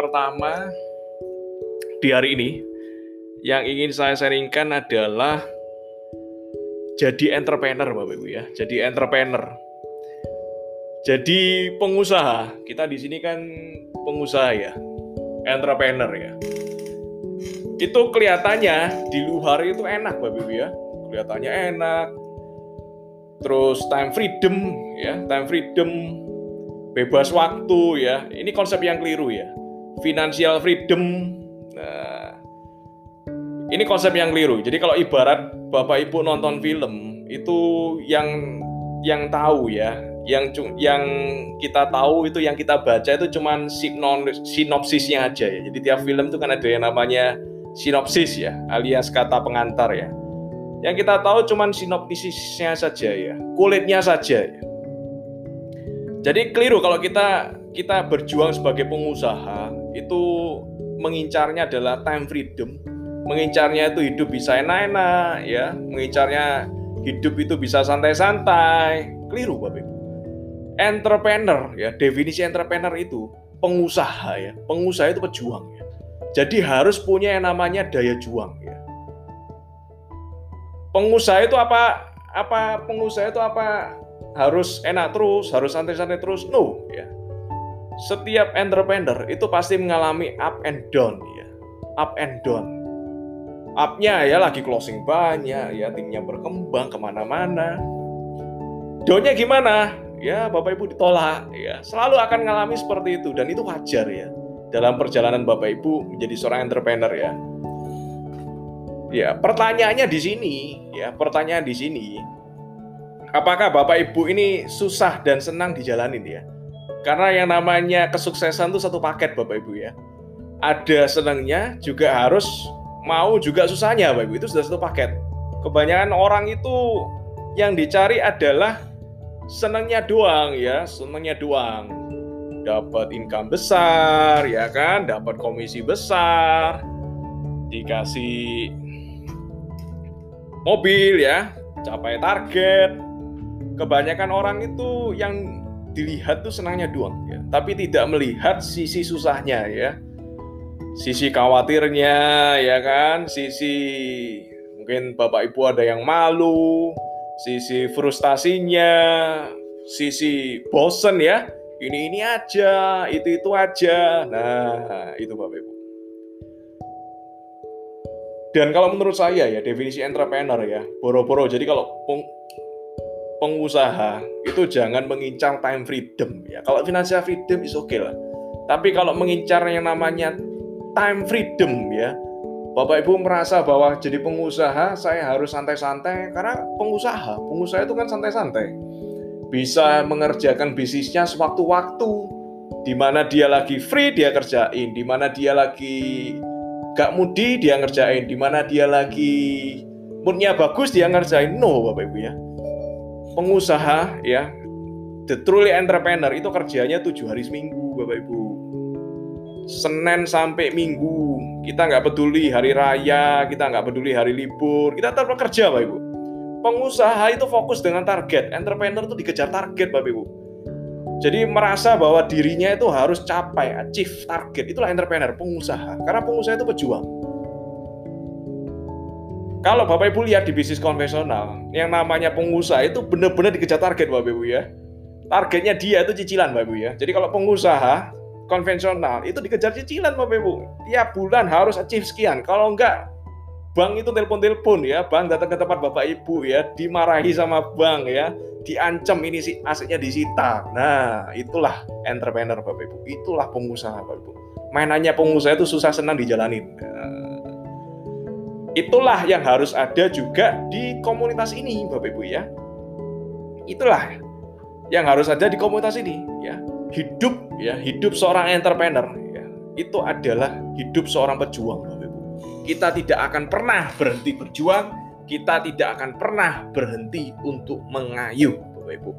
pertama di hari ini yang ingin saya sharingkan adalah jadi entrepreneur Bapak Ibu ya. Jadi entrepreneur. Jadi pengusaha. Kita di sini kan pengusaha ya. Entrepreneur ya. Itu kelihatannya di luar itu enak Bapak Ibu ya. Kelihatannya enak. Terus time freedom ya, time freedom bebas waktu ya. Ini konsep yang keliru ya. Financial freedom. Nah, ini konsep yang keliru. Jadi kalau ibarat Bapak Ibu nonton film itu yang yang tahu ya, yang yang kita tahu itu yang kita baca itu cuman sinopsisnya aja ya. Jadi tiap film itu kan ada yang namanya sinopsis ya, alias kata pengantar ya. Yang kita tahu cuman sinopsisnya saja ya, kulitnya saja ya. Jadi keliru kalau kita kita berjuang sebagai pengusaha itu mengincarnya adalah time freedom, mengincarnya itu hidup bisa enak-enak ya, mengincarnya hidup itu bisa santai-santai. Keliru Bapak Ibu. Entrepreneur ya, definisi entrepreneur itu pengusaha ya. Pengusaha itu pejuang ya. Jadi harus punya yang namanya daya juang ya. Pengusaha itu apa? Apa pengusaha itu apa? Harus enak terus, harus santai-santai terus? No ya. Setiap entrepreneur itu pasti mengalami up and down ya. Up and down. Up-nya ya lagi closing banyak, ya timnya berkembang ke mana-mana. Downnya gimana? Ya Bapak Ibu ditolak, ya selalu akan mengalami seperti itu dan itu wajar ya dalam perjalanan Bapak Ibu menjadi seorang entrepreneur ya. Ya, pertanyaannya di sini, ya, pertanyaan di sini. Apakah Bapak Ibu ini susah dan senang dijalanin ya? Karena yang namanya kesuksesan itu satu paket Bapak Ibu ya. Ada senangnya juga harus mau juga susahnya Bapak Ibu. Itu sudah satu paket. Kebanyakan orang itu yang dicari adalah senangnya doang ya, senangnya doang dapat income besar, ya kan, dapat komisi besar, dikasih mobil ya, capai target. Kebanyakan orang itu yang dilihat tuh senangnya doang ya, tapi tidak melihat sisi susahnya ya. Sisi khawatirnya ya kan, sisi mungkin Bapak Ibu ada yang malu, sisi frustasinya, sisi bosen ya, ini ini aja, itu itu aja. Nah, itu Bapak Ibu. Dan kalau menurut saya ya definisi entrepreneur ya, boro-boro. Jadi kalau pengusaha itu jangan mengincar time freedom ya. Kalau financial freedom is oke okay lah. Tapi kalau mengincar yang namanya time freedom ya, Bapak Ibu merasa bahwa jadi pengusaha saya harus santai-santai karena pengusaha, pengusaha itu kan santai-santai. Bisa mengerjakan bisnisnya sewaktu-waktu. Di mana dia lagi free dia kerjain. Di mana dia lagi gak mudi dia ngerjain. Di mana dia lagi moodnya bagus dia ngerjain. No bapak ibu ya pengusaha ya the truly entrepreneur itu kerjanya tujuh hari seminggu bapak ibu Senin sampai Minggu kita nggak peduli hari raya kita nggak peduli hari libur kita tetap bekerja bapak ibu pengusaha itu fokus dengan target, entrepreneur itu dikejar target, Bapak Ibu. Jadi merasa bahwa dirinya itu harus capai, achieve target. Itulah entrepreneur, pengusaha. Karena pengusaha itu pejuang. Kalau Bapak Ibu lihat di bisnis konvensional, yang namanya pengusaha itu benar-benar dikejar target Bapak Ibu ya. Targetnya dia itu cicilan Bapak Ibu ya. Jadi kalau pengusaha konvensional itu dikejar cicilan Bapak Ibu. Tiap bulan harus achieve sekian. Kalau enggak bank itu telepon-telepon ya, bank datang ke tempat bapak ibu ya, dimarahi sama bank ya, diancam ini si asetnya disita. Nah, itulah entrepreneur bapak ibu, itulah pengusaha bapak ibu. Mainannya pengusaha itu susah senang dijalanin. Itulah yang harus ada juga di komunitas ini bapak ibu ya. Itulah yang harus ada di komunitas ini ya. Hidup ya, hidup seorang entrepreneur ya. Itu adalah hidup seorang pejuang kita tidak akan pernah berhenti berjuang, kita tidak akan pernah berhenti untuk mengayuh, Bapak Ibu.